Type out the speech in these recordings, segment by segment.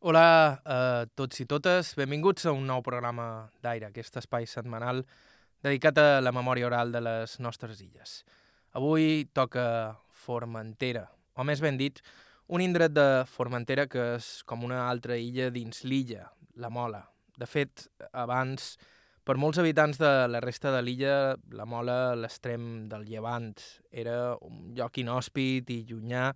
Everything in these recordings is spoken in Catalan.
Hola a tots i totes, benvinguts a un nou programa d'Aire, aquest espai setmanal dedicat a la memòria oral de les nostres illes. Avui toca Formentera, o més ben dit, un indret de Formentera que és com una altra illa dins l'illa, la Mola. De fet, abans, per molts habitants de la resta de l'illa, la Mola, l'extrem del llevant, era un lloc inhòspit i llunyà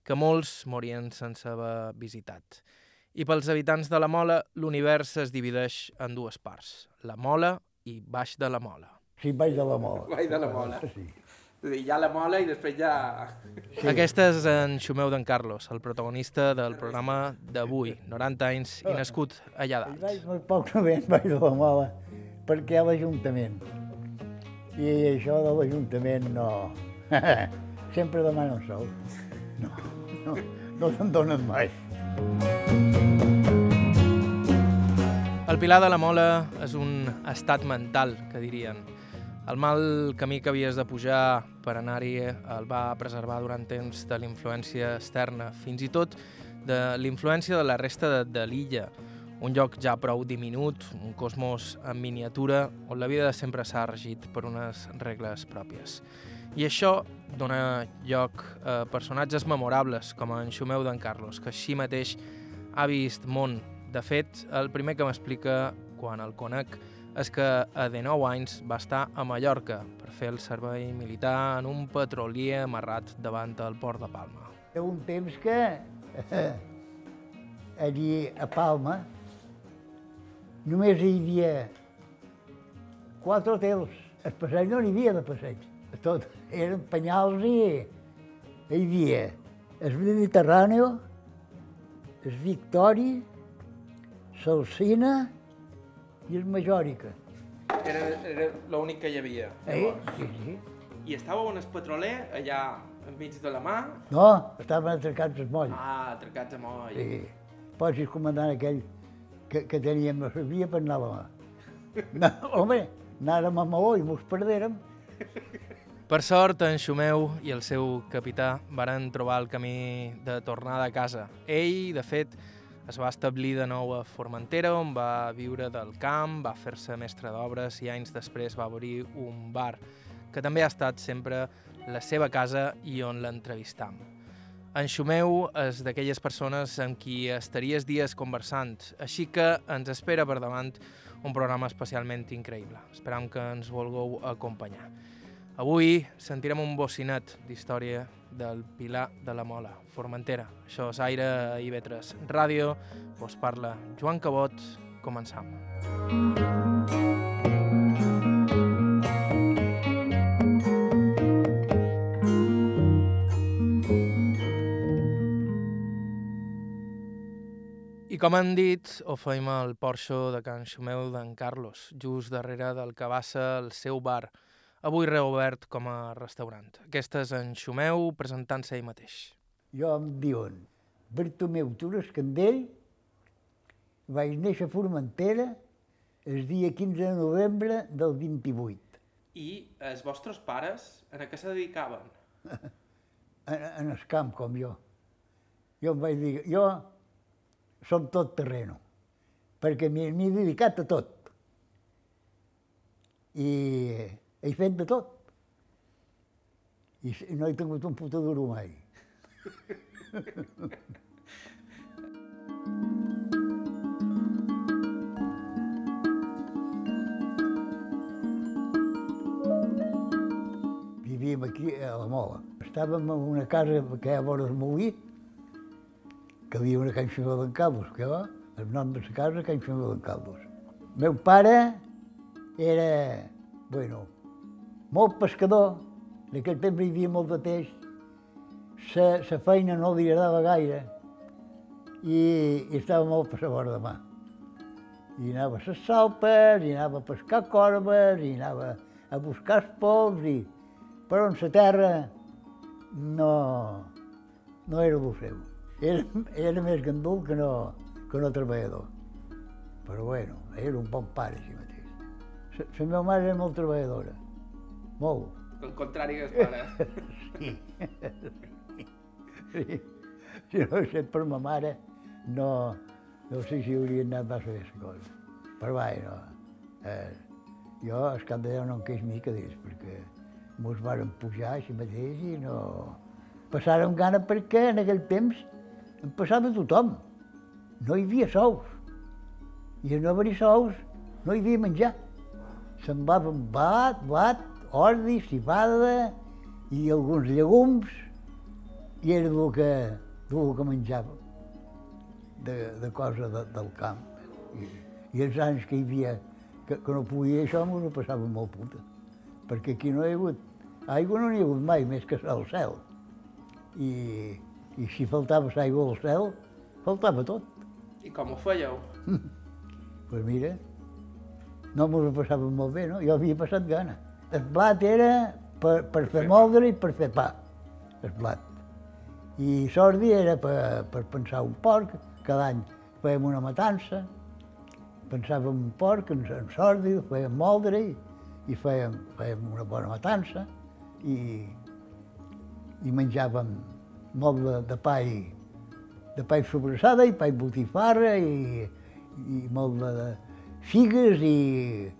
que molts morien sense haver visitat. I pels habitants de la Mola, l'univers es divideix en dues parts, la Mola i baix de la Mola. Sí, baix de la mola. Baix de la Mola. Sí. És a dir, hi ha la mola i després ja... Sí. Aquest és en Xumeu d'en Carlos, el protagonista del programa d'avui, 90 anys i nascut allà dalt. vaig molt poc novent baix de la mola, perquè ha l'Ajuntament. I això de l'Ajuntament no... Sempre demanen sou. No, no, no te'n donen mai. El Pilar de la Mola és un estat mental, que dirien. El mal camí que havies de pujar per anar-hi el va preservar durant temps de l'influència externa, fins i tot de l'influència de la resta de, de l'illa, un lloc ja prou diminut, un cosmos en miniatura, on la vida sempre s'ha regit per unes regles pròpies. I això dona lloc a personatges memorables, com en Xumeu d'en Carlos, que així mateix ha vist món. De fet, el primer que m'explica quan el conec és que a 19 anys va estar a Mallorca per fer el servei militar en un petrolier amarrat davant del port de Palma. Un temps que allí a Palma només hi havia quatre hotels. El passeig no n'hi havia de passeig. Tot eren penyals i hi havia el Mediterrani, el Victori, l'Alcina i el Majòrica. Era, era l'únic que hi havia. Eh? Sí, sí. I estàveu en el petroler, allà enmig de la mà, No, estaven atracats els molls. ah, atracats a moll. Sí. Posis comandant aquell que, que teníem, no sabia per anar a la mà. No, home, anàrem a Maó i mos perdérem. Per sort, en Xumeu i el seu capità varen trobar el camí de tornada a casa. Ell, de fet, es va establir de nou a Formentera, on va viure del camp, va fer-se mestre d'obres i anys després va obrir un bar, que també ha estat sempre la seva casa i on l'entrevistam. En Xumeu és d'aquelles persones amb qui estaries dies conversant, així que ens espera per davant un programa especialment increïble. Esperam que ens vulgueu acompanyar. Avui sentirem un bocinet d'història del Pilar de la Mola, Formentera. Això és Aire i Vetres Ràdio. Us parla Joan Cabot. Començam. I com han dit, ho feim al porxo de Can Xumeu d'en Carlos, just darrere del que va ser el seu bar, avui reobert com a restaurant. Aquest és en Xumeu presentant-se ell mateix. Jo em diuen Bartomeu Tures Candell, vaig néixer a Formentera el dia 15 de novembre del 28, I els vostres pares, en a què se dedicaven? en, en el camp com jo. Jo em vaig dir, jo som tot terreno, perquè m'hi m'hi he dedicat a tot. I he fet de tot. I no he tingut un puto duro mai. Vivíem aquí a la Mola. Estàvem en una casa que hi ha vora del Molí, que havia una Can Ximó d'en Caldos, que va, el nom de la casa, Can Ximó d'en Caldos. Meu pare era, bueno, molt pescador, en aquell temps hi havia molt de peix, la, feina no li agradava gaire i, i estava molt per la vora de mà. I anava a les salpes, i anava a pescar corbes, i anava a buscar els pols, i... però en la terra no, no era el seu. Era, era més gandul que no, que no treballador. Però bueno, era un bon pare, així mateix. La, meva mare era molt treballadora, molt. El contrari que es pare. Sí. Sí. Si no hagués estat per ma mare, no, no sé si hauria anat massa la cosa. Però va, no. Eh, jo, al cap d'allò, no em queix mica d'ells, perquè mos varen pujar així mateix i no... Passàrem gana perquè en aquell temps em passava tothom. No hi havia sous. I a no haver-hi sous no hi havia menjar. Semblaven blat, blat, ordi, cibada i alguns llegums i era el que, el que menjàvem de, de cosa de, del camp. I, I els anys que hi havia que, que no podia això, m'ho passava molt puta. Perquè aquí no hi ha hagut, aigua no n'hi ha hagut mai, més que al cel. I, i si faltava aigua al cel, faltava tot. I com ho fèieu? Doncs pues mira, no m'ho passava molt bé, no? Jo havia passat gana. El blat era per, per fer moldre i per fer pa, el blat. I sordi era per, per pensar un porc, cada any fèiem una matança, pensàvem un porc, en, en sordi, fèiem moldre i, i fèiem, fèiem una bona matança i, i menjàvem molt de, de pa i de pa i sobrassada i pa i botifarra i, i molt de, figues i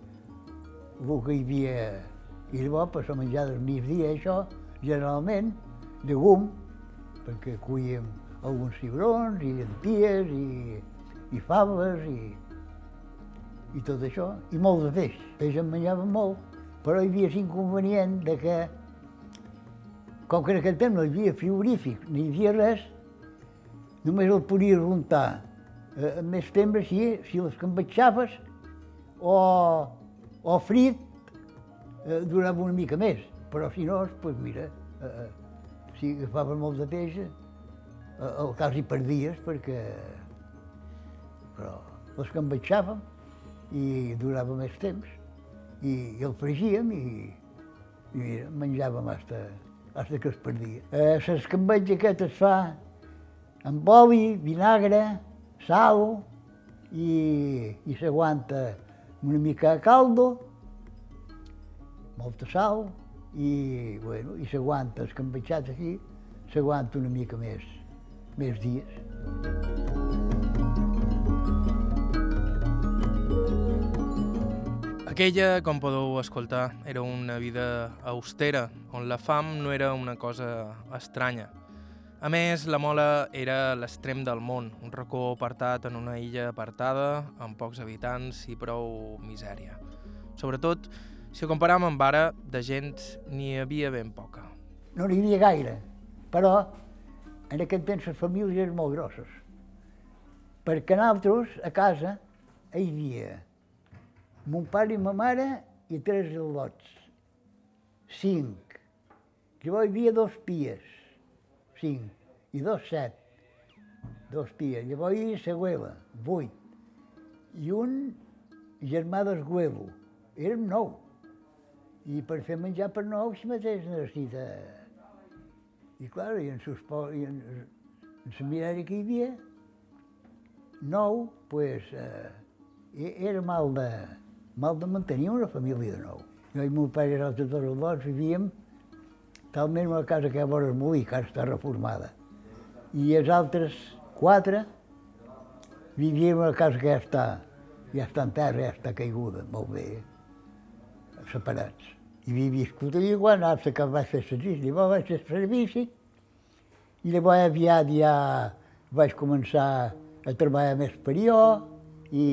el que hi havia. I llavors, per a menjar del migdia, això, generalment, llegum, perquè cuíem alguns cigrons i llenties i, i faves i, i tot això, i molt de peix. Peix en menjàvem molt, però hi havia l'inconvenient de que, com que en aquell temps no hi havia frigorífic, ni hi havia res, només el podies runtar eh, més temps si, si les cambatxaves o, o frit eh, durava una mica més. Però si no, doncs mira, eh, si agafaves molt de peix, eh, al cas hi perdies perquè... Però les cambatxàvem i durava més temps i, i el fregíem i, i mira, menjàvem hasta, hasta que es perdia. Eh, l'escambetge aquest es fa amb oli, vinagre, sal i, i s'aguanta una mica de caldo, molta sal i, bueno, i s'aguanta escambetxat així, s'aguanta una mica més, més dies. Aquella, com podeu escoltar, era una vida austera, on la fam no era una cosa estranya. A més, la Mola era l'extrem del món, un racó apartat en una illa apartada, amb pocs habitants i prou misèria. Sobretot, si ho comparàvem amb ara, de gent n'hi havia ben poca. No n'hi havia gaire, però en aquest temps les famílies eren molt grosses. Perquè nosaltres, a casa, hi havia mon pare i ma mare i tres al·lots. Cinc. Llavors hi havia dos pies. Cinc. I dos set. Dos pies. Llavors hi havia la güela. Vuit. I un germà d'esguelo. Érem nou. I per fer menjar per nou, si mateix necessita... I clar, i en, sus, i en, en la mirada que hi havia, nou, pues, eh, era mal de, mal de mantenir una família de nou. Jo i meu pare i els altres dos vivíem talment una casa que vora el molí, que ara està reformada. I els altres quatre vivíem en una casa que ja està, ja està en terra, ja està caiguda, molt bé, separats. I havia viscut allà quan hasta que vaig fer servici. Llavors vaig fer servici i llavors aviat ja vaig començar a treballar més per jo i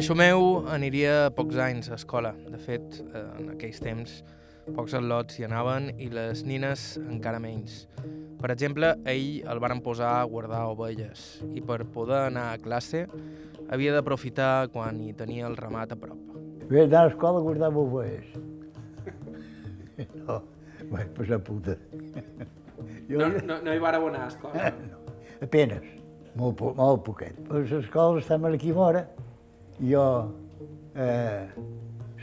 En Xumeu aniria pocs anys a escola. De fet, eh, en aquells temps, pocs al·lots hi anaven i les nines encara menys. Per exemple, ell el van posar a guardar ovelles i per poder anar a classe havia d'aprofitar quan hi tenia el ramat a prop. vaig anar a l'escola a guardar ovelles. No, vaig passar puta. No, no, no hi vareu anar a escola? Apenes, molt, po molt poquet. Les escoles estaven aquí vora i jo eh,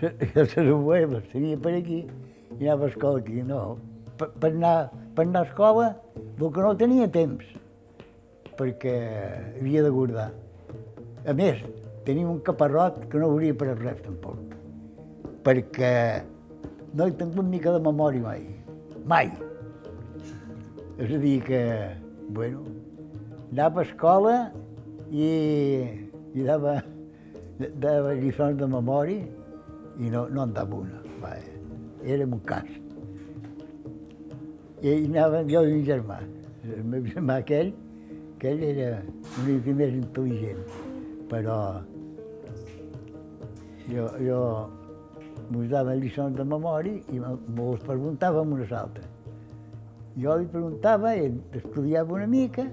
les ovelles les tenia per aquí anava a escola aquí. No, per, per, anar, per anar a escola, el que no tenia temps, perquè havia de guardar. A més, tenia un caparrot que no hauria per res tampoc, perquè no he tingut mica de memòria mai, mai. És a dir que, bueno, anava a escola i, i dava, dava lliçons de memòria i no, no en dava una. Va, érem un cas. I anàvem jo i un germà. El meu germà aquell, aquell era una mica més intel·ligent, però jo, jo mos daven lliçons de memòria i preguntava amb unes altres. Jo li preguntava, ell estudiava una mica,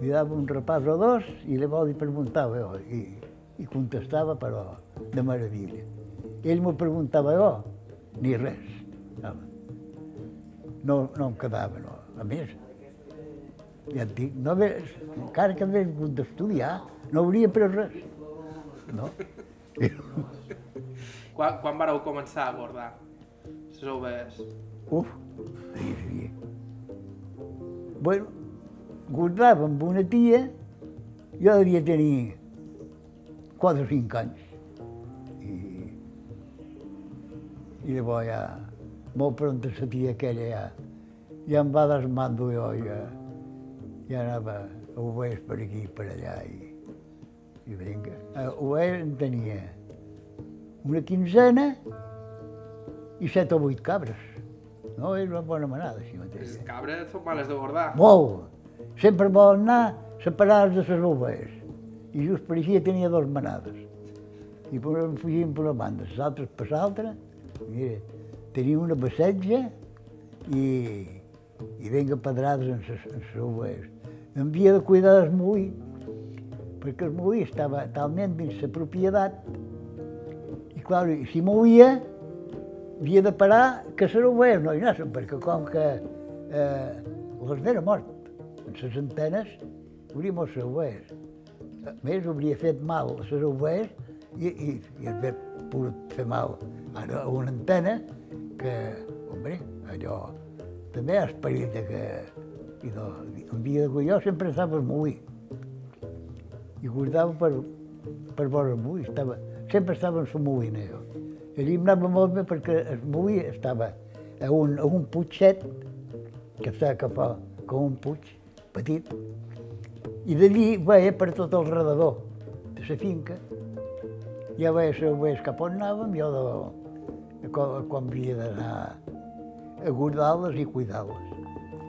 li dava un repàs o dos i llavors li preguntava jo i, i contestava però de meravella. Ell m'ho preguntava jo, ni res. No, no em quedava, no. A més, ja et dic, no haver, encara que hagués hagut d'estudiar, no hauria pres res. No? Quan, quan vareu començar a bordar les ovelles? Uf, ahir havia. Bueno, guardava amb una tia, jo devia tenir 4 o 5 anys. I llavors ja, molt pront la tia aquella ja, ja em va desmando jo, ja, ja anava a ovelles per aquí i per allà i, i vinga. A ovelles en tenia una quinzena i set o vuit cabres. No, és una bona manada, així Les mateix. cabres són males de bordar. Molt. Sempre volen anar separades de les ovelles. I just per així tenia dos manades. I per fugien per una banda, les altres per l'altra. Mira, tenia una passetja i, i venga pedrades en les, les. Em havia de cuidar del molí, perquè el molí estava talment dins la propietat i, clar, si movia, havia de parar que les ovelles no hi anessin, perquè com que eh, l'hornera mort, en les antenes, mort les ovelles. A més, hauria fet mal a les ovelles i, i, i hauria pogut fer mal a una antena que, hombre, allò també és perill de que... I no, un dia de jo sempre estava al molí i guardava per, per vora el molí, estava, sempre estava en molina jo. I allí em anava molt bé perquè el molí estava a un, a un puigset que estava cap a, com un puig petit i d'allí veia per tot el redador de la finca. Ja veia les ovelles cap on anàvem, jo de, de quan, quan havia d'anar a guardar-les i cuidar-les.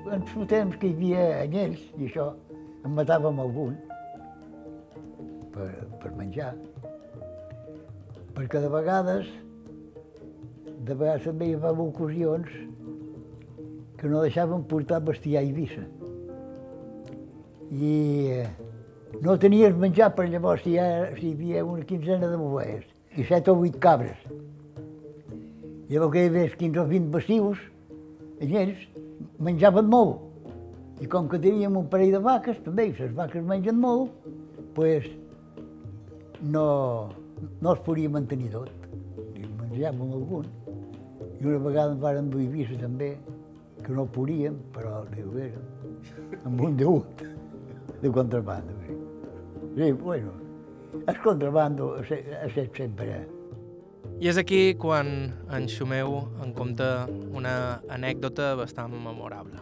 En el temps que hi havia anyells i això, en matàvem algun per, per menjar. Perquè de vegades, de vegades també hi havia ocasions que no deixaven portar bestiar a Eivissa. I eh, no tenies menjar per llavors si si hi havia una quinzena de bovelles i set o vuit cabres. Llavors que hi havia 15 o 20 bacius, ells menjaven molt. I com que teníem un parell de vaques, també, i les vaques mengen molt, pues, no, no es podia mantenir tot. I menjàvem algun. I una vegada ens varen dur Eivissa també, que no podíem, però li duguérem, amb un deut de contrabando. Sí, sí bueno, el contrabando ha set sempre... I és aquí quan en Xumeu en compta una anècdota bastant memorable.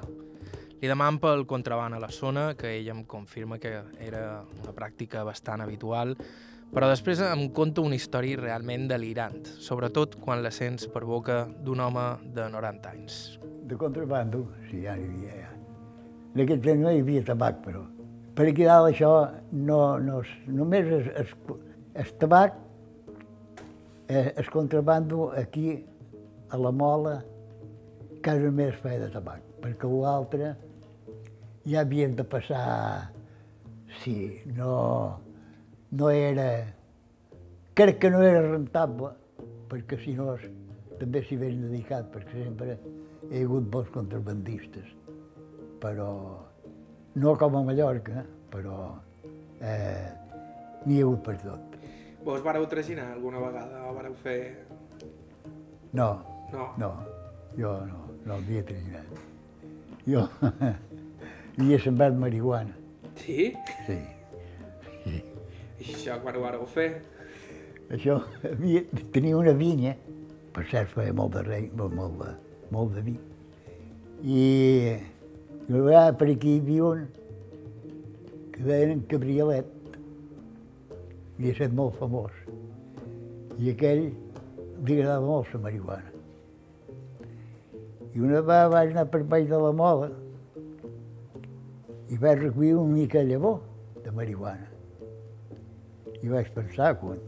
Li deman pel contraban a la zona, que ell em confirma que era una pràctica bastant habitual, però després em conta una història realment delirant, sobretot quan la sents per boca d'un home de 90 anys. De contrabando, sí, ja n'hi havia. En aquest temps no hi havia tabac, però. Per aquí dalt això no, no, es- només es, es, el tabac, eh, el contrabando aquí a la mola, quasi més feia de tabac, perquè l'altre ja havíem de passar, sí, no, no era, crec que no era rentable, perquè si no es- també s'hi hagués dedicat, perquè sempre ha hagut bons contrabandistes, però no com a Mallorca, però eh, n'hi ha hagut per tot. Vos vareu traginar alguna vegada o vareu fer... No, No. no, jo no, no havia traginat. Jo havia sembrat marihuana, Sí? sí. sí. I això quan ho vareu fer? Això, havia, tenia una vinya, per cert feia molt de rei, molt, molt, de, molt de vi. I, i a vegades per aquí hi havia un que deien en Cabriolet, havia estat molt famós. I aquell li agradava molt la marihuana. I una vegada vaig anar per baix de la mola i vaig recollir una mica de llavor de marihuana. I vaig pensar, quan,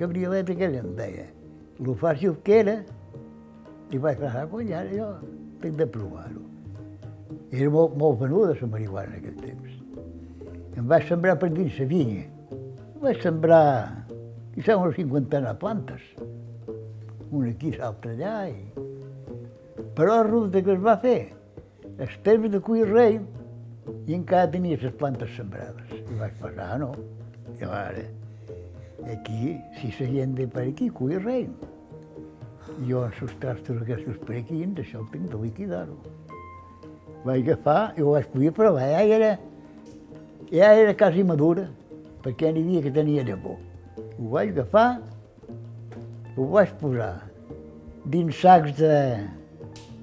cabriolet aquell em deia, lo fàcil que era, i vaig pensar, quan ara jo tinc de provar-ho. Era molt, molt venuda la marihuana en aquell temps. Em vaig sembrar per dins la vinya. Vaig sembrar, quizà unes cinquantena de plantes. Una aquí, l'altra allà. I... Però resulta que es va fer el temps de cuir rei i encara tenia les plantes sembrades. I vaig pensar, ah, no, i ara, aquí, si la gent ve per aquí, cuir rei. Jo, els trastos aquests per aquí, això el tinc de liquidar-ho. Vaig agafar ho vaig poder provar, ja era, ja era quasi madura, perquè n'hi havia que tenia llavor. Ho vaig agafar, ho vaig posar dins sacs de,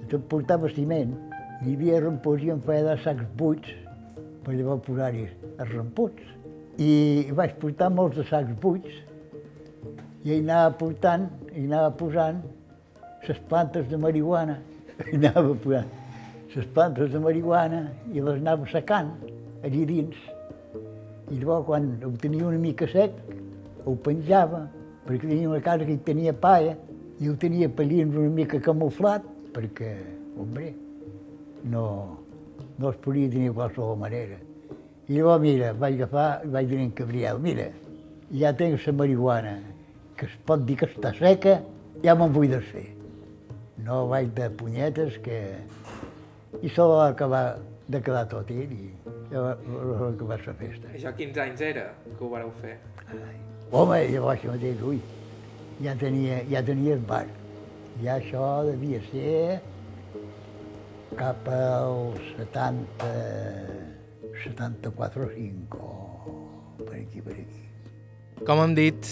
que portava ciment. Hi havia rampots i em feia de sacs buits per llavors posar-hi els rampots. I vaig portar molts de sacs buits i hi anava portant, hi anava posant les plantes de marihuana. Hi anava posant les plantes de marihuana i les anava secant allí dins. I llavors, quan ho tenia una mica sec, ho penjava, perquè tenia una casa que hi tenia paia, i ho tenia pellins una mica camuflat, perquè, hombre, no, no es podia tenir de qualsevol manera. I llavors, mira, vaig agafar i vaig dir en Gabriel, mira, ja tinc la marihuana, que es pot dir que està seca, ja me'n vull desfer. No vaig de punyetes, que... I se va acabar de quedar tot ell i ja va, va acabar la festa. Això quins anys era que ho vareu fer? Ai. Home, llavors això mateix, ui, ja tenia, ja tenia el bar. Ja això devia ser cap als 70, 74 o 5, o per aquí, per aquí. Com hem dit,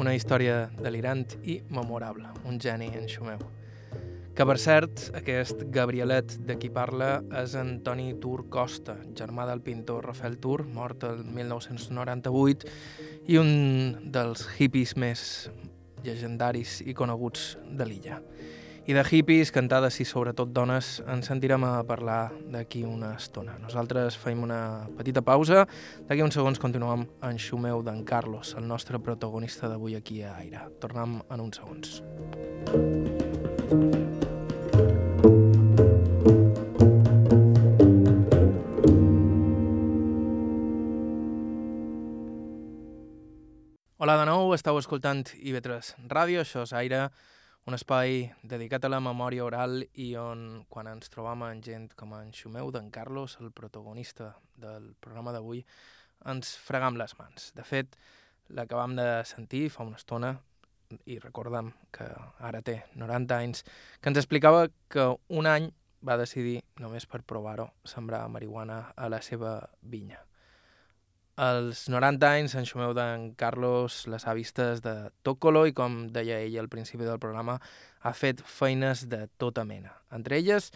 una història delirant i memorable, un geni en Xumeu. Que, per cert, aquest Gabrielet de qui parla és Antoni Tur Costa, germà del pintor Rafael Tur, mort el 1998, i un dels hippies més llegendaris i coneguts de l'illa. I de hippies, cantades i sobretot dones, ens sentirem a parlar d'aquí una estona. Nosaltres feim una petita pausa, d'aquí uns segons continuem en Xumeu d'en Carlos, el nostre protagonista d'avui aquí a Aire. Tornem en uns segons. Hola estàu escoltant IB3 Ràdio, això és Aire, un espai dedicat a la memòria oral i on, quan ens trobam amb gent com en Xumeu d'en Carlos, el protagonista del programa d'avui, ens fregam les mans. De fet, l'acabam de sentir fa una estona i recordem que ara té 90 anys, que ens explicava que un any va decidir, només per provar-ho, sembrar marihuana a la seva vinya. Als 90 anys, en Xumeu d'en Carlos les ha vistes de tot color i, com deia ell al principi del programa, ha fet feines de tota mena. Entre elles,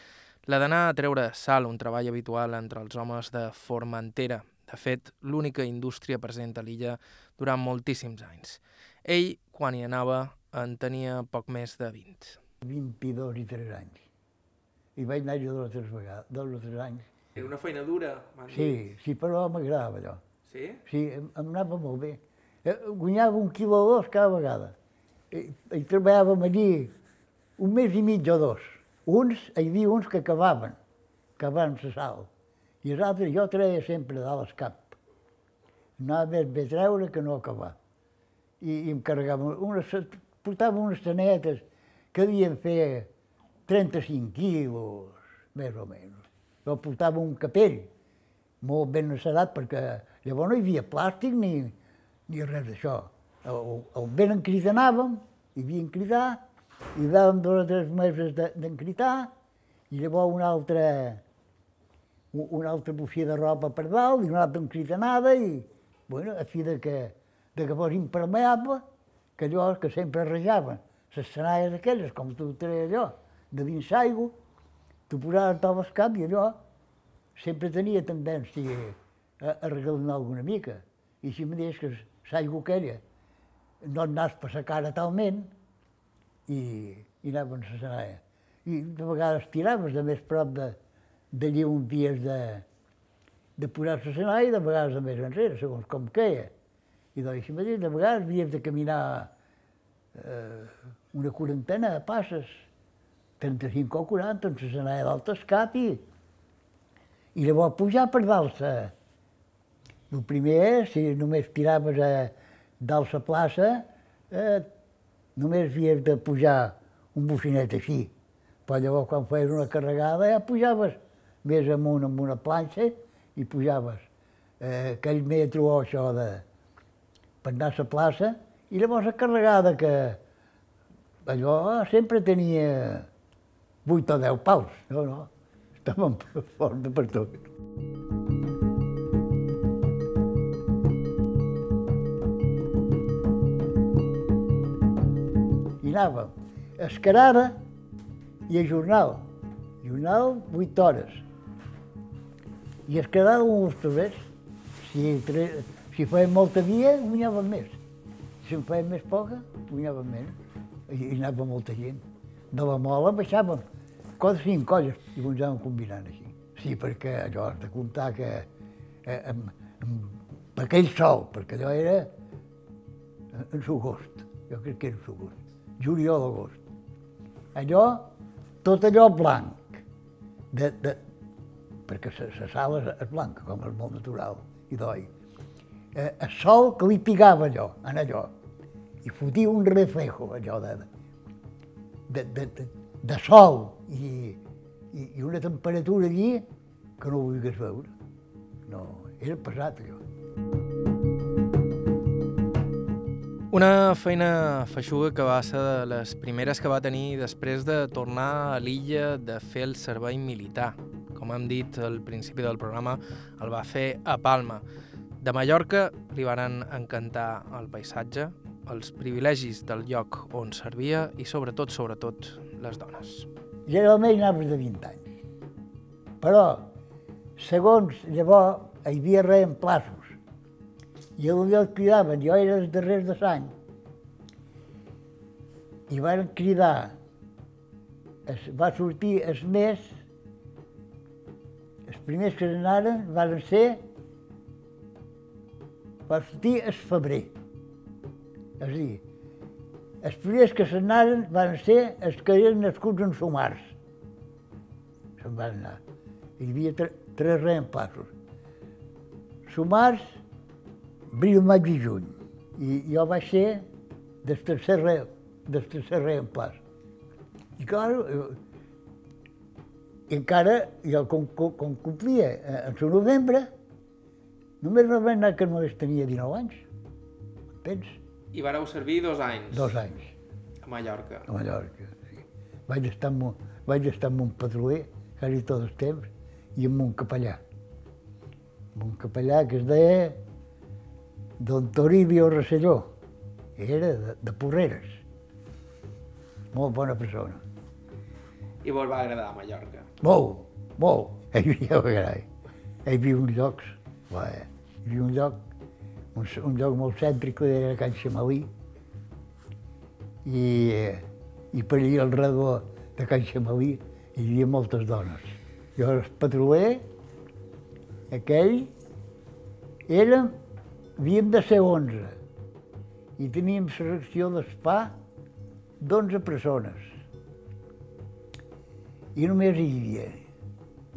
la d'anar a treure sal, un treball habitual entre els homes de Formentera, de fet, l'única indústria present a l'illa durant moltíssims anys. Ell, quan hi anava, en tenia poc més de 20. 22 i 3 anys. I vaig anar jo dos o tres vegades, dos o tres anys. Era una feina dura, m'han dit. Sí, sí, però m'agradava allò. Sí? Sí, em, em anava molt bé. Eh, Guanyava un quilo o dos cada vegada. I, i treballàvem allí un mes i mig o dos. Uns, hi havia uns que acabaven, acabaven la sal. I els altres jo treia sempre dalt el cap. Anava més bé treure que no acabar. I, i em carregava unes, portava unes tanetes que devien fer 35 quilos, més o menys. Jo portava un capell, molt ben encerat, perquè llavors no hi havia plàstic ni, ni res d'això. El, ben encridanàvem, hi havia encridar, i dàvem dos o tres mesos d'encridar, i llavors una altra, una altra bufia de roba per dalt, i una altra encridanada, i, bueno, a fi de que, de que fos impermeable, que allò que sempre rajaven, les senalles aquelles, com tu treia allò, de dins l'aigua, tu posaves el cap i allò sempre tenia tendència a, a regalnar alguna mica. I si me deies que l'aigua aquella no et anaves per la cara talment i, i anaven a la. I de vegades tiraves de més prop de, d'allí on havies de, de posar-se a senalla i de vegades de més enrere, segons com queia. I doncs, si mateix, de vegades havies de caminar eh, una quarantena de passes, 35 o 40, amb la senalla d'alt escap i, i llavors pujar per dalt -se. El primer si només tiraves a dalt la plaça, eh, només havies de pujar un bocinet així. Però llavors, quan feies una carregada, ja pujaves més amunt amb una planxa i pujaves eh, aquell metro o això de, per anar a la plaça, i llavors la carregada que allò sempre tenia 8 o 10 paus, no, no, estàvem fort per tot. I anàvem a Escarada i a Jornal. Jornal, 8 hores. I Escarada un trobés. Si, tre... si feien molta via, guanyàvem més. Si en feien més poca, guanyàvem menys. I, i anava molta gent. De la mola baixàvem quatre cinc colles i ens anàvem combinant així. Sí, perquè allò has de comptar que eh, amb, amb aquell sol, perquè allò era en l'agost, jo crec que era en l'agost, juliol, agost. Allò, tot allò blanc, de, de, perquè la sala és, és blanca, com és molt natural, i doi. Eh, el sol que li pigava allò, en allò, i fotia un reflejo allò de, de, de, de, de sol i, i, i una temperatura allí que no ho vulguis veure. No, era pesat allò. Una feina feixuga que va ser de les primeres que va tenir després de tornar a l'illa de fer el servei militar. Com hem dit al principi del programa, el va fer a Palma. De Mallorca li van encantar el paisatge, els privilegis del lloc on servia i sobretot, sobretot, les dones. Generalment anaves de 20 anys. Però, segons llavors, hi havia reemplaços. I potser el cridaven, jo era els darrers de l'any. I van cridar, es, va sortir els més, els primers que anaren van ser, va sortir el febrer. És a dir, els primers que se'n anaren van ser els que eren nascuts en Somars. Se'n van anar. Hi havia tre tres reempassos. Somars, abril, maig i juny. I jo vaig ser del tercer, re, del tercer reemplaç. I clar, i encara, jo com, com, com complia eh, en el novembre, només me vaig anar que només tenia 19 anys. Entens? I vareu servir dos anys Dos anys a Mallorca. a Mallorca. Sí. Vaig estar amb, un- vaig estar amb un patruller, quasi tot el temps, i amb un capellà. Amb un capellà que es deia Don Toribio Rosselló. Era de, de Porreres. Molt bona persona. I vos va agradar Mallorca. Molt, molt. Ell vivia a Garai. Ell viu en llocs, va, hi havia un lloc, un, un lloc molt cèntric que era Can Xamalí, i, i per allà al redor de Can Xamalí hi havia moltes dones. Jo el patruller, aquell, érem, havíem de ser 11 i teníem la secció d'espa d'11 persones i només hi havia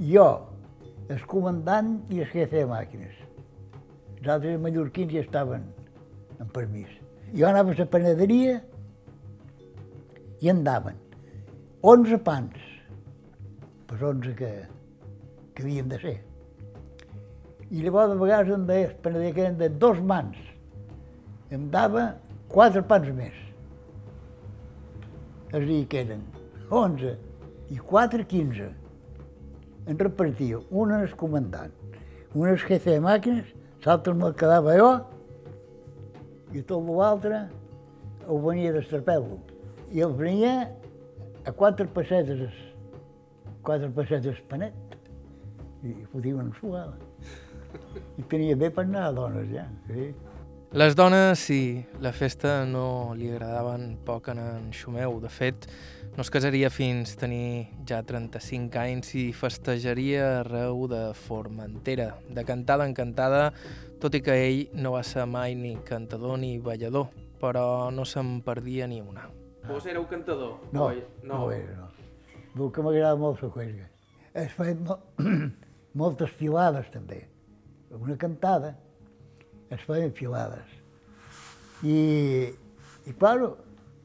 jo, el comandant i el jefe de màquines. Els altres mallorquins ja estaven en permís. Jo anava a la panaderia i andaven 11 pans, per 11 que, que havíem de ser. I llavors de vegades em deia el panader que eren de dos mans. Em dava quatre pans més. És a dir, que eren 11 i 4, 15. En repartia un el comandant, un el jefe de màquines, L'altre me'l quedava jo i tot l'altre ho venia d'estarpel·lo. I el venia a quatre pessetes, quatre pessetes panet. I fotia una suada. I tenia bé per anar a dones, ja. Sí. Les dones, sí, la festa no li agradaven poc a en Xumeu. De fet, no es casaria fins tenir ja 35 anys i festejaria arreu de Formentera, de cantada en cantada, tot i que ell no va ser mai ni cantador ni ballador, però no se'n perdia ni una. Vos éreu cantador? No, oi? no, no era, no. El que m'agrada molt la cuesca. Es feien mo moltes filades, també. Una cantada, es feien filades. I, i claro,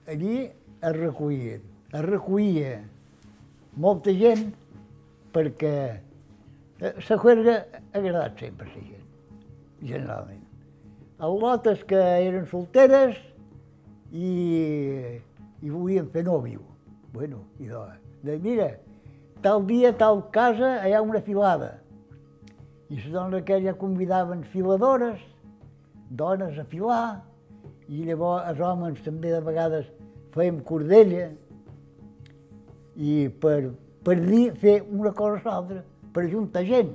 allí es recollien. Es recollia molta gent perquè la juerga ha agradat sempre a la gent, generalment. Els lotes que eren solteres i, i volien fer nòvio. Bueno, i de mira, tal dia, tal casa, hi ha una filada. I les dones aquelles convidaven filadores, dones a filar, i llavors els homes també de vegades fèiem cordella, i per, per dir, fer una cosa o l'altra, per ajuntar gent.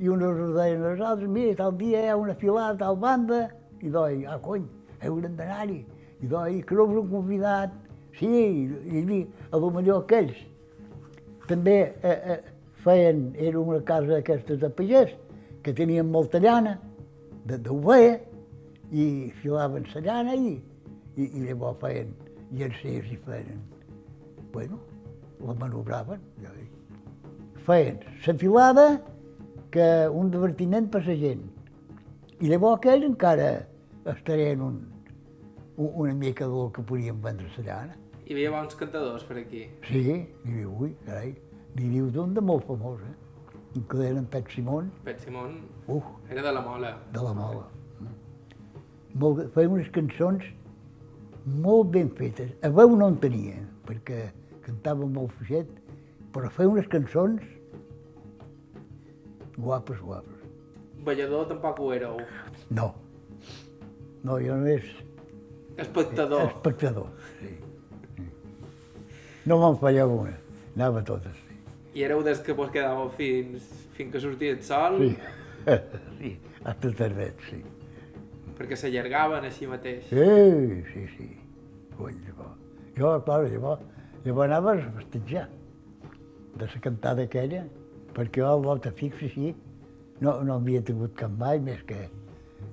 I uns us deien als altres, mira, tal dia hi ha una filada, tal banda, i doi, ah, cony, haurem d'anar-hi. I doi, que no us han convidat. Sí, i, i a lo millor aquells. També eh, eh, feien, era una casa d'aquestes de pagès, que tenien molta llana, d'ovella, i filaven la llana i, i, i llavors feien llencers i feien, bueno, la manobraven. Ja dic. Feien la filada que un divertiment per la gent. I llavors aquells encara estarien un, un, una mica del que podien vendre la llana. Hi havia bons cantadors per aquí. Sí, n'hi viu, ui, carai, n'hi viu d'un de molt famós, eh? Un que era en Pet Simón, Pet Simón uf, era de la Mola. de la mola. Molt, feia unes cançons molt ben fetes. A veu no en tenia, perquè cantava molt fluixet, però feia unes cançons guapes, guapes. Ballador tampoc ho éreu. No. No, jo només Espectador. espectador, sí. sí. No me'n fallava una, anava totes. I éreu des que vos quedàveu fins, fins que sortia el sol, Sí, sí, hasta tardet, sí. perquè s'allargaven així mateix. Sí, sí, sí. Cony, llavors. Jo, clar, llavors, llavors anava a festejar de la cantada aquella, perquè jo al volta fix així no, no havia tingut cap mai més que...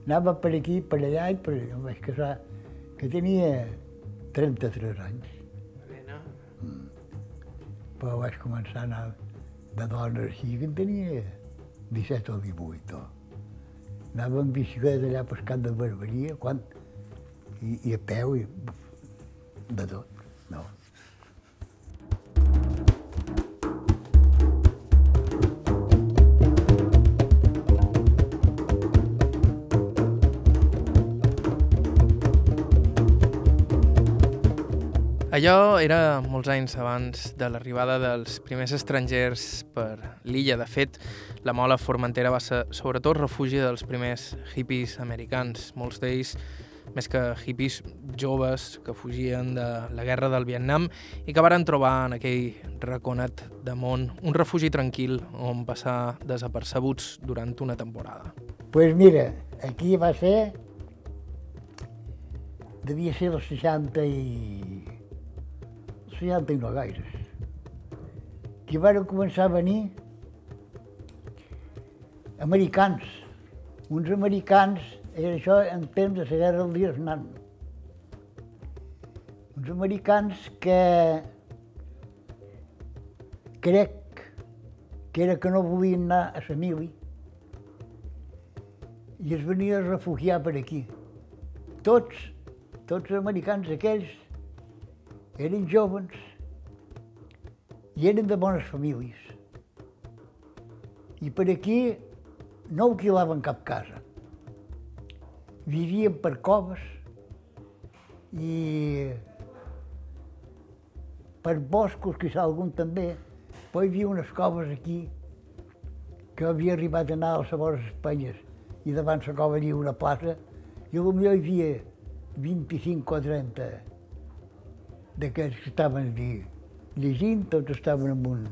Anava per aquí, per allà i per allà. Vaig casar, que tenia 33 anys? Però vaig començar a anar de dona així, que en tenia 17 o 18. O. Anava amb bicicleta allà pescant de barberia, quan... I, i a peu, i de tot. No. Allò era molts anys abans de l'arribada dels primers estrangers per l'illa. De fet, la Mola Formentera va ser sobretot refugi dels primers hippies americans, molts d'ells més que hippies joves que fugien de la guerra del Vietnam i que varen trobar en aquell raconet de món un refugi tranquil on passar desapercebuts durant una temporada. pues mira, aquí va ser... Devia ser dels 60 i... 60 i no gaires. Que van començar a venir americans. Uns americans, era això en temps de la guerra del Vietnam. Uns americans que crec que era que no volien anar a la mili i es venia a refugiar per aquí. Tots, tots els americans aquells, eren jovens i eren de bones famílies. I per aquí no alquilaven cap casa. Vivien per coves i per boscos, que algun també, però hi havia unes coves aquí que havia arribat a anar a les vores Espanyes i davant la cova hi havia una plaça i potser hi havia 25 o 30 d'aquests que estaven allí llegint, tots estaven amb un,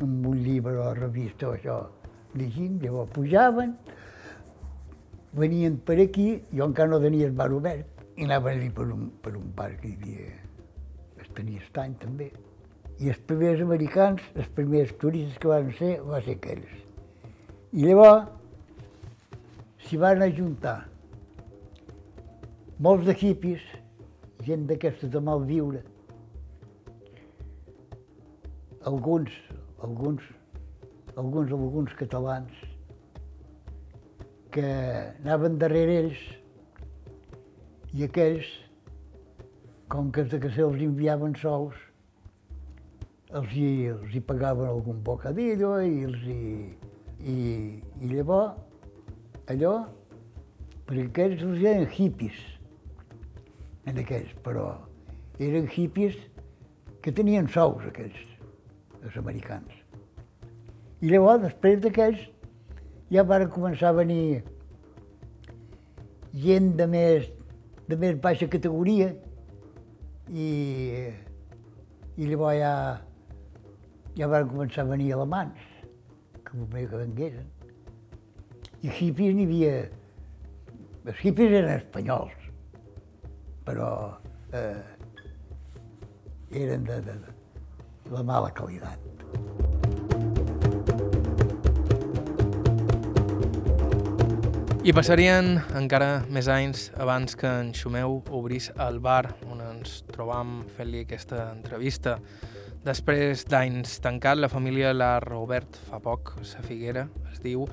amb un llibre o revista o això, llegint, llavors pujaven, venien per aquí, jo encara no tenia el bar obert, i anaven allí per un, per un bar que hi havia, es tenia estany també. I els primers americans, els primers turistes que van ser, va ser aquells. I llavors s'hi van ajuntar molts de hippies, gent d'aquesta de mal viure, alguns, alguns, alguns, alguns catalans que anaven darrere ells i aquells, com que de que se'ls enviaven sous, els hi, els hi pagaven algun bocadillo i els hi, i, i llavors allò, perquè aquells els eren hippies, en aquells, però eren hippies que tenien sous, aquells, els americans. I llavors, després d'aquells, ja van començar a venir gent de més, de més baixa categoria i, i llavors ja, ja van començar a venir alemans, que volia que vengueren. I hippies n'hi havia... Els hippies eren espanyols, però eh, eren de, de, de la mala qualitat. I passarien encara més anys abans que en Xumeu obrís el bar on ens trobam fent-li aquesta entrevista. Després d'anys tancat, la família l'ha reobert fa poc, sa Figuera, es diu,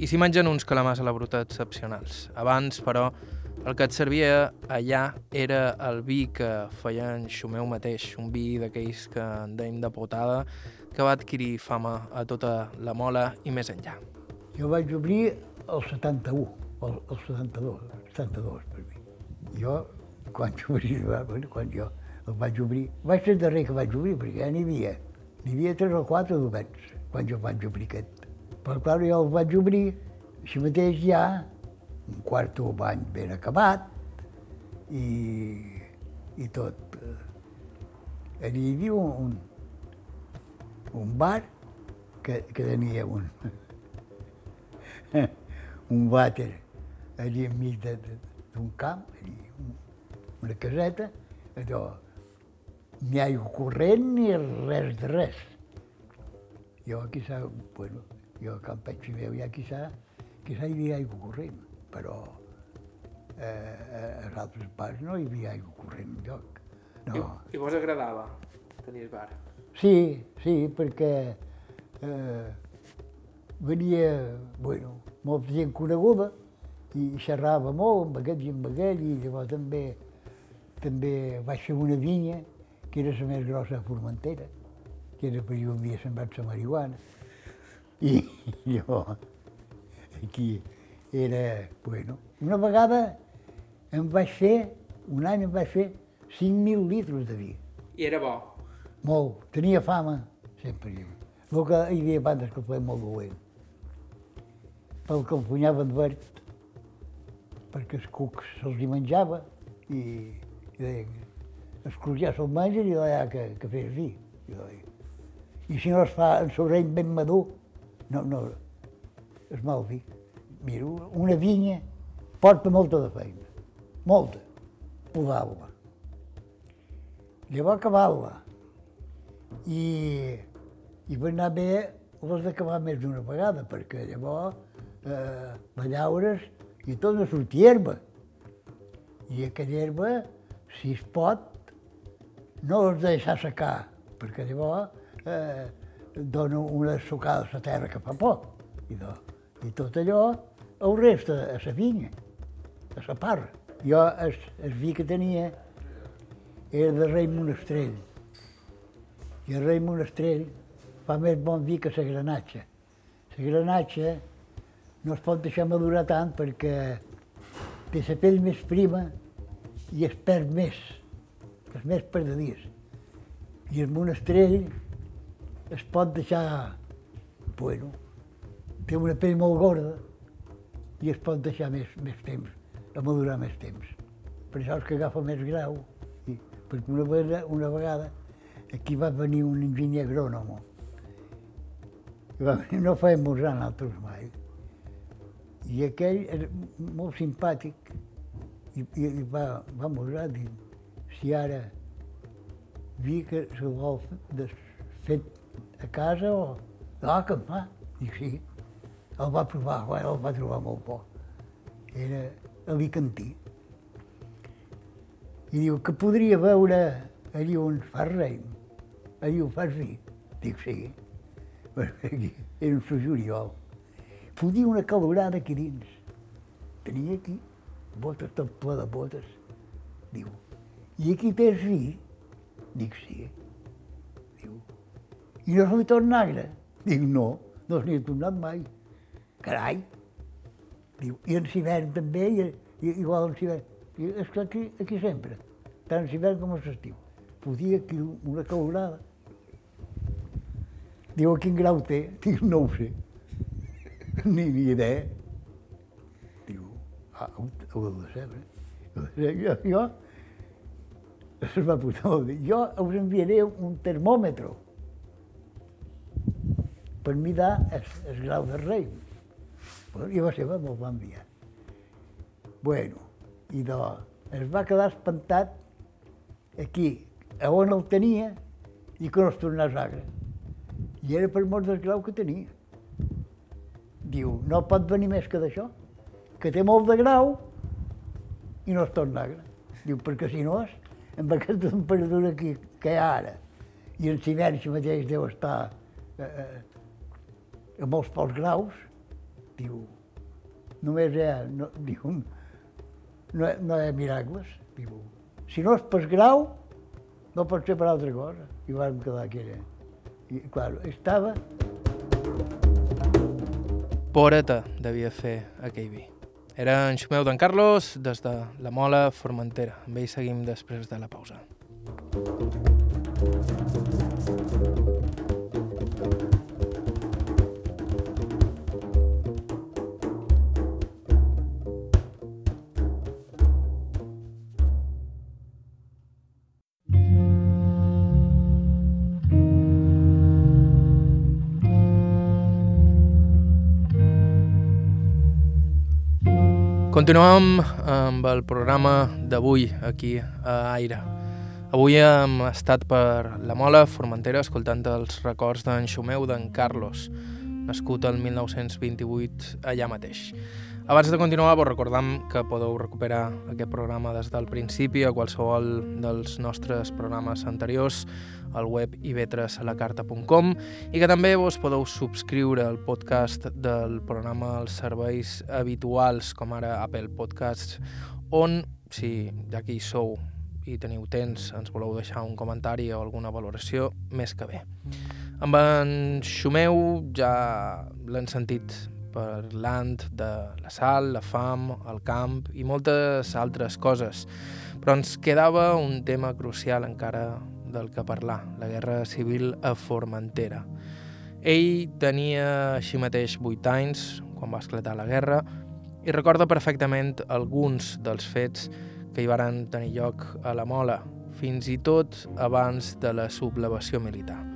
i s'hi mengen uns calamars a la bruta excepcionals. Abans, però, el que et servia allà era el vi que feia en Xumeu mateix, un vi d'aquells que en deim de potada, que va adquirir fama a tota la mola i més enllà. Jo vaig obrir el 71, el, el 72, 72 per mi. Jo, quan obrir, quan jo el vaig obrir, vaig ser el darrer que vaig obrir, perquè ja n'hi havia, n'hi havia tres o quatre d'oberts, quan jo vaig obrir aquest. Però, clar, jo el vaig obrir, així mateix ja, un quart bany ben acabat, i, i tot. Allí hi havia un, un bar que, que tenia un, un vàter allí enmig d'un camp, allí, una caseta, allò, ni aigua corrent ni res de res. Jo quizà, bueno, jo a Can Petxi meu ja quizà, quizà hi havia aigua corrent, però eh, a altres parts no hi havia aigua corrent enlloc. No. I, I vos agradava tenir el bar? Sí, sí, perquè eh, venia, bueno, molta gent coneguda i xerrava molt amb aquest i amb aquell i llavors també, també vaig fer una vinya que era la més grossa de Formentera, que era per jo havia sembrat la marihuana. I, i jo aquí era, bueno, una vegada em vaig fer, un any em vaig fer 5.000 litres de vi. I era bo? Molt, tenia fama, sempre jo. El que hi havia bandes que feien molt dolent pel que el punyaven verd, perquè els cucs se'ls hi menjava i, i deien, els cucs ja se'l mengen i allà que, que fes vi. I, deia, I si no es fa en sobreny ben madur, no, no, és mal vi. Mira, una vinya porta molta de feina, molta, podar-la. Llavors acabar-la. I, I va anar bé les d'acabar més d'una vegada, perquè llavors eh, la llaures i tot no sortia herba. I aquella herba, si es pot, no has de deixar secar, perquè llavors eh, dona una sucada a la terra que fa por. I, do, I tot allò el resta a la vinya, a la parra. Jo el, el vi que tenia era de rei Monestrell. I el rei Monestrell fa més bon vi que la granatxa. La granatxa no es pot deixar madurar tant perquè té la pell més prima i es perd més, és més perdedís. I el monestrell es pot deixar, bueno, té una pell molt gorda i es pot deixar més, més temps, a madurar més temps. Per això és que agafa més grau. I, perquè una vegada, una vegada aquí va venir un enginyer agrònom i va venir, no feia esmorzar nosaltres mai. I aquell era molt simpàtic i, i, i va, va esmorzar, diu, si ara vi que se vol fet a casa o... Ah, que em fa? Dic, sí. El va provar, bueno, el va trobar molt bo. Era alicantí. I diu que podria veure allí on fa rei, allí on fas vi. Dic, sí. Aquí, era un Sant Juliol. Fotia una calorada aquí dins. Tenia aquí botes, tot ple de botes. Diu, i aquí tens vi? Dic, sí. Diu, i no se li torna? Dic, no, no se ha tornat mai. Carai! Diu, i en hivern també, i, i, igual en hivern. I és que aquí, aquí sempre, tant en hivern com en l'estiu. Fotia aquí una calorada. Diu, a quin grau té? Dic, no ho sé. Ni, ni idea. Diu, ah, ho, ho heu de saber. Jo, jo, es va posar a jo us enviaré un termòmetre per mirar el, el grau de rei. Bueno, I va ser, me'l va enviar. Bueno, i de, es va quedar espantat aquí, a on el tenia, i que no es tornés agre. I era per mort del grau que tenia. Diu, no pot venir més que d'això, que té molt de grau i no es torna agre. Diu, perquè si no és, amb aquesta temperatura que, que hi ha ara, i en Sibergi mateix deu estar eh, eh, a molts pocs graus, diu, només hi ha, no, diu, no, no hi ha miracles, diu, si no és per grau, no pot ser per altra cosa. I vam quedar aquella. I, clar, estava... Poreta devia fer aquell vi. Era en Xumeu d'en Carlos des de la Mola Formentera. Amb ell seguim després de la pausa. Continuem amb el programa d'avui aquí a Aire. Avui hem estat per la Mola Formentera escoltant els records d'en Xumeu d'en Carlos, nascut el 1928 allà mateix. Abans de continuar, vos recordam que podeu recuperar aquest programa des del principi a qualsevol dels nostres programes anteriors al web ivetresalacarta.com i que també vos podeu subscriure al podcast del programa als serveis habituals, com ara Apple Podcasts, on, si ja que hi sou i teniu temps, ens voleu deixar un comentari o alguna valoració, més que bé. Amb en Xumeu ja l'han sentit parlant de la sal, la fam, el camp i moltes altres coses. Però ens quedava un tema crucial encara del que parlar, la guerra civil a Formentera. Ell tenia així mateix 8 anys quan va esclatar la guerra i recorda perfectament alguns dels fets que hi varen tenir lloc a la Mola, fins i tot abans de la sublevació militar.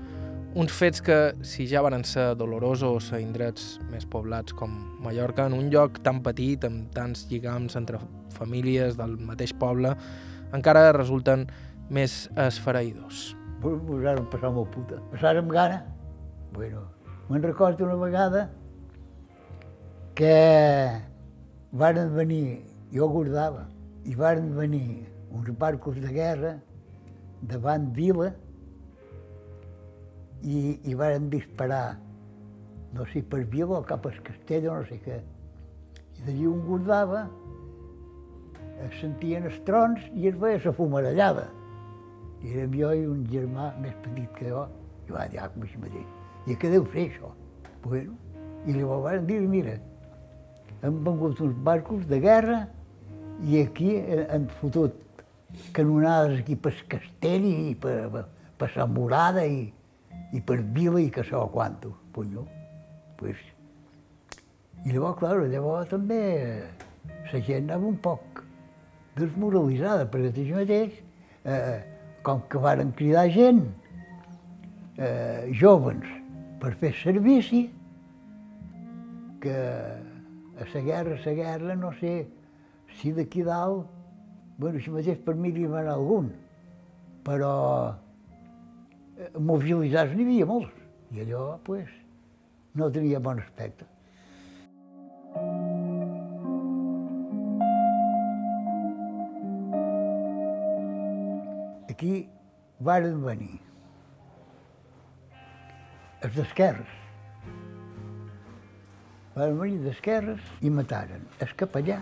Uns fets que, si ja van ser dolorosos a indrets més poblats com Mallorca, en un lloc tan petit, amb tants lligams entre famílies del mateix poble, encara resulten més esfereïdors. Us vam passar molt puta. Passàrem gana. Bueno, me'n recordo una vegada que varen venir, jo guardava, i varen venir uns barcos de guerra davant Vila, i, i varen disparar, no sé, per Vila o cap al castell o no sé què. I d'allí un guardava, es sentien els trons i es veia la fumarellada. I érem jo i un germà més petit que jo, i va dir, ah, com així mateix. I què deu fer això? Bueno, i li van dir, mira, han vengut uns barcos de guerra i aquí han fotut canonades aquí per castell i per, per, per Sant Morada i, i per Vila i que quanto. Pues no, pues, I llavors, clar, llavors també la gent anava un poc desmoralitzada, perquè així mateix, eh, com que varen cridar gent, eh, joves, per fer servici, que a la guerra, a la guerra, no sé si d'aquí dalt, bueno, així mateix per mi n'hi va anar algun, però mobilitzats n'hi havia molts, i allò, pues, no tenia bon aspecte. Aquí varen venir els d'esquerres. Van venir d'esquerres i mataren el capellà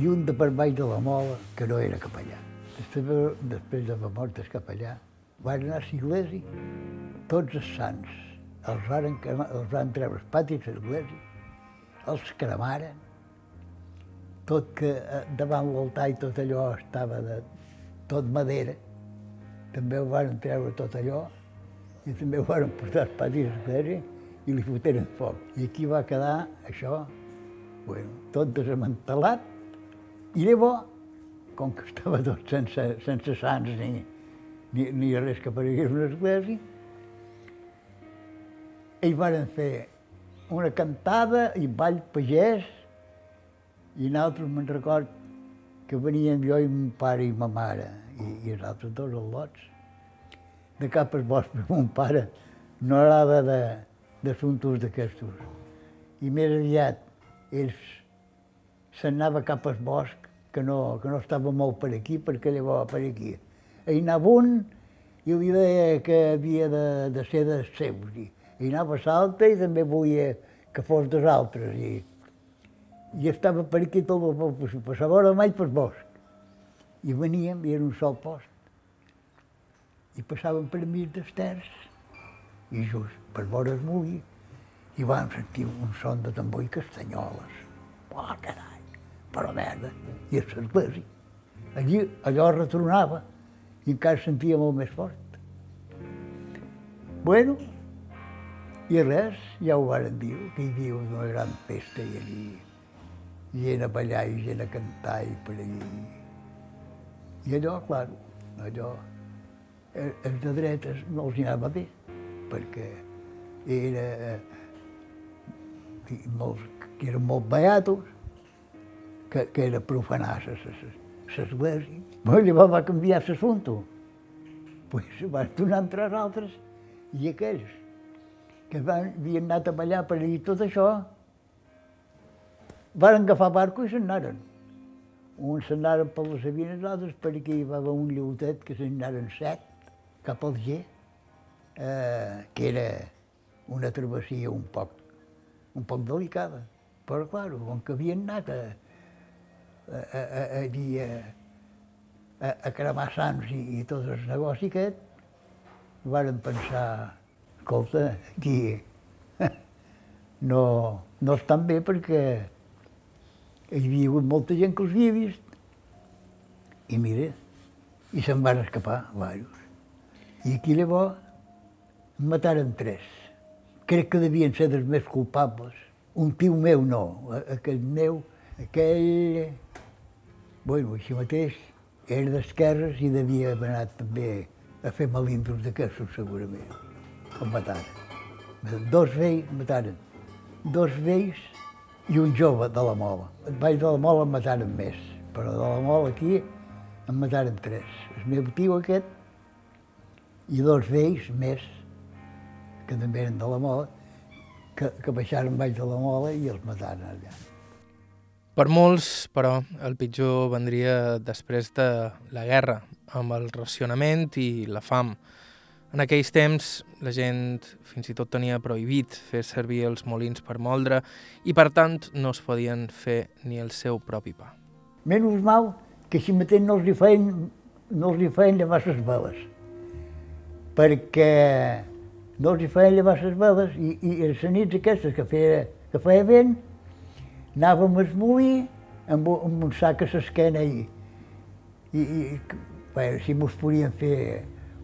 i un de per baix de la mola, que no era capellà. De- després de la mort del capellà, van anar a l'església, tots els sants. Els van, els van treure els patis de l'església, els cremaren, tot que eh, davant l'altar i tot allò estava de tot madera, també ho van treure tot allò i també ho van portar als patis de l'església i li foteren foc. I aquí va quedar això, bueno, tot desmantelat i llavors, com que estava tot sense, sense sants ni, ni, ni res que aparegués una església, ells varen fer una cantada i ball pagès i nosaltres me'n record que veníem jo i mon pare i ma mare i, i els altres dos al·lots. De cap al bosc, perquè mon pare no anava de, d'assumptes d'aquestos. I més aviat ells s'anava cap al bosc, que no, que no estava molt per aquí, perquè llavors per aquí. Hi anava un i deia que havia de, de ser dels seus. I, i anava l'altre i també volia que fos dels altres. I, i estava per aquí tot el poc possible, passava hora mai pel bosc. I veníem, i era un sol post. I passàvem per mig dels terç, i just per vora el i vam sentir un son de tambor i castanyoles. Oh, carai, però merda, i a l'església. Allí allò retronava, i encara sentia molt més fort. Bueno, i res, ja ho varen dir, que hi havia una gran festa i allí gent a ballar i gent a cantar i per allí. I allò, clar, allò, eh, els de dretes no els anava bé, perquè era, eh, molts, que eren molt beatos, que, que era profanar l'església. Llavors va canviar l'assumpte. Pues van donar entre els altres i aquells que van, havien anat a ballar per allí tot això, van agafar barco i se'n anaren. Uns se'n anaren per les Sabines, altres per aquí hi va haver un lleutet que se'n anaren set cap al G, eh, que era una travessia un poc, un poc delicada. Però, clar, com que havien anat a, a, a, a, a, a, cremar sants i, i tot el negoci aquest, varen pensar, escolta, aquí no, no estan bé perquè hi havia hagut molta gent que els havia vist. I mira, i se'n van escapar diversos. I aquí llavors en mataren tres. Crec que devien ser dels més culpables. Un tio meu no, aquell meu, aquell... Bueno, així mateix, era d'esquerres i devia haver anat també a fer malindros d'aquestos, segurament. El mataren. Dos vells mataren. Dos vells i un jove de la Mola. El baix de la Mola en mataren més, però de la Mola aquí en mataren tres. El meu tio aquest i dos vells més, que també eren de la Mola, que, que baixaren baix de la Mola i els mataren allà. Per molts, però, el pitjor vendria després de la guerra, amb el racionament i la fam. En aquells temps la gent fins i tot tenia prohibit fer servir els molins per moldre i per tant no es podien fer ni el seu propi pa. Menys mal que així mateix no els hi feien, no els hi feien llevar les veles, perquè no els hi feien llevar les veles i, i les nits aquestes que feia, que feia vent, anàvem al molí amb, amb un sac a l'esquena i, i, i bé, si mos podien fer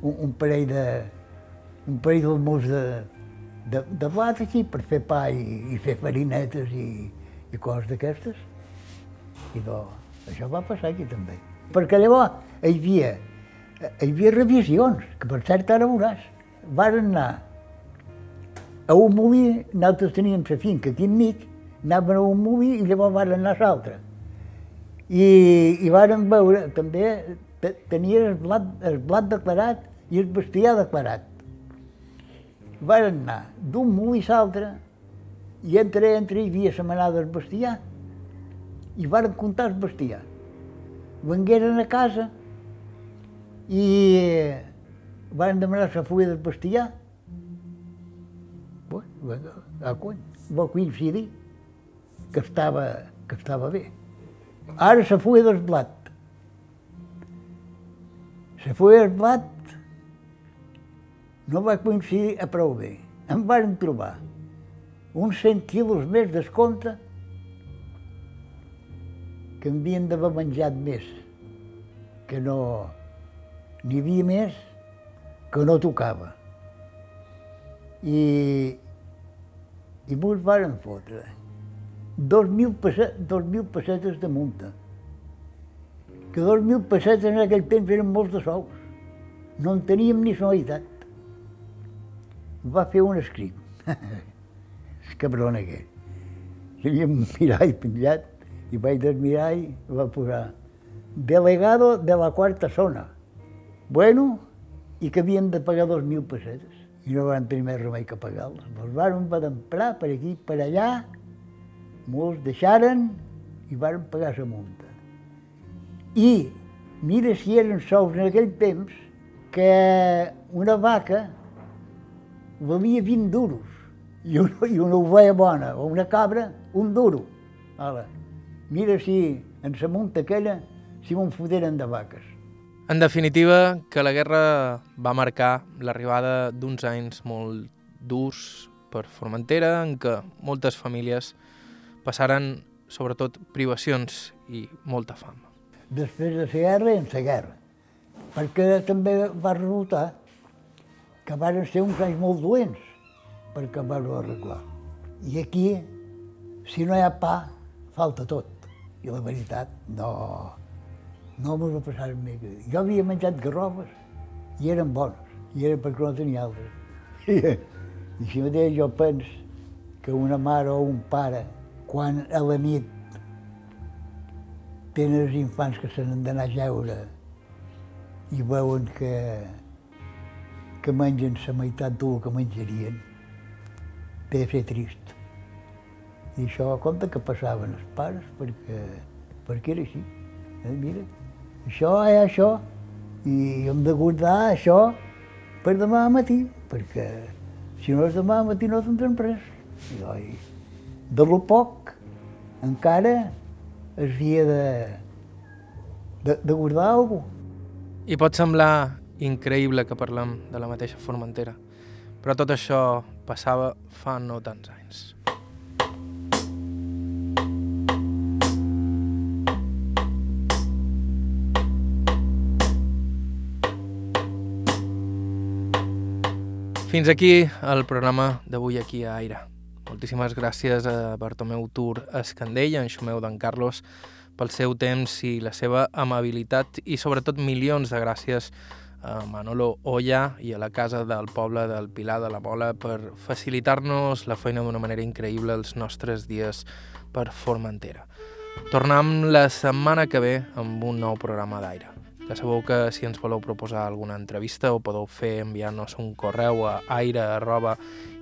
un, un parell de un parell d'almús de, de, de blat així per fer pa i, i fer farinetes i, i coses d'aquestes. I do, això va passar aquí també. Perquè llavors hi havia, hi havia revisions, que per cert ara veuràs. Varen anar a un molí, nosaltres teníem la finca aquí enmig, anaven a un molí i llavors van anar a l'altre. I, I varen veure, també tenia el blat, el blat declarat i el bestiar declarat. Varen anar d'un molí a l'altre i entre, entre hi havia la manada del bestiar i varen comptar el bestiar. Vengueren a casa i van demanar la fulla del bestiar. Bueno, a cony, va coincidir que estava, que estava bé. Ara la fulla del blat. La fulla del blat no va coincidir a prou bé. Em van trobar uns 100 quilos més d'escompte que havien d'haver menjat més, que no n'hi havia més que no tocava. I, i mos varen fotre dos mil, pessetes, dos mil pessetes de multa. Que dos mil pessetes en aquell temps eren molts de sous. No en teníem ni sonoritat. Va fer un escrit. el cabron. Hi havia un mirall penjat i vaig del mirall va posar delegado de la quarta zona. Bueno, i que havien de pagar dos mil pessetes. I no van tenir més remei que pagar-les. Els van emprar per aquí, per allà, molts deixaren i van pagar la multa. I mira si eren sous en aquell temps que una vaca valia 20 duros i una, i una ovella bona o una cabra, un duro. Ala. Mira si en la munta aquella si me'n foteren de vaques. En definitiva, que la guerra va marcar l'arribada d'uns anys molt durs per Formentera, en què moltes famílies passaren sobretot privacions i molta fam. Després de la guerra, en la guerra, perquè també va resultar que van ser uns anys molt dolents van arreglar. I aquí, si no hi ha pa, falta tot. I la veritat, no, no m'ho va passar més. Jo havia menjat garrobes i eren bones, i era perquè no tenia altres. I així mateix jo penso que una mare o un pare, quan a la nit tenen els infants que se n'han d'anar a jeure i veuen que, que mengen la meitat del que menjarien, té de ser trist. I això compte que passaven els pares perquè, perquè era així. Eh, mira, això és això, i hem de guardar això per demà matí, perquè si no és demà matí no tindrem res. I, oi, de lo poc encara es havia de, de, de guardar alguna cosa. I pot semblar increïble que parlem de la mateixa Formentera, però tot això passava fa no tants anys. Fins aquí el programa d'avui aquí a Aire. Moltíssimes gràcies a Bartomeu Tur Escandell, a en Xumeu d'en Carlos, pel seu temps i la seva amabilitat i sobretot milions de gràcies a Manolo Olla i a la Casa del Poble del Pilar de la Mola per facilitar-nos la feina d'una manera increïble els nostres dies per Formentera. Tornem la setmana que ve amb un nou programa d'aire. Ja sabeu que si ens voleu proposar alguna entrevista ho podeu fer enviant-nos un correu a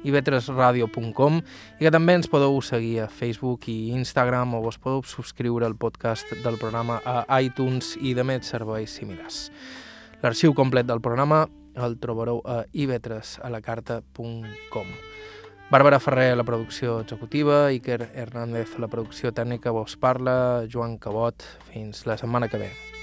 aire.ivetresradio.com i que també ens podeu seguir a Facebook i Instagram o vos podeu subscriure al podcast del programa a iTunes i de més serveis similars. L'arxiu complet del programa el trobareu a ivetresalacarta.com. Bàrbara Ferrer la producció executiva, Iker Hernández la producció tècnica, vos parla, Joan Cabot. Fins la setmana que ve.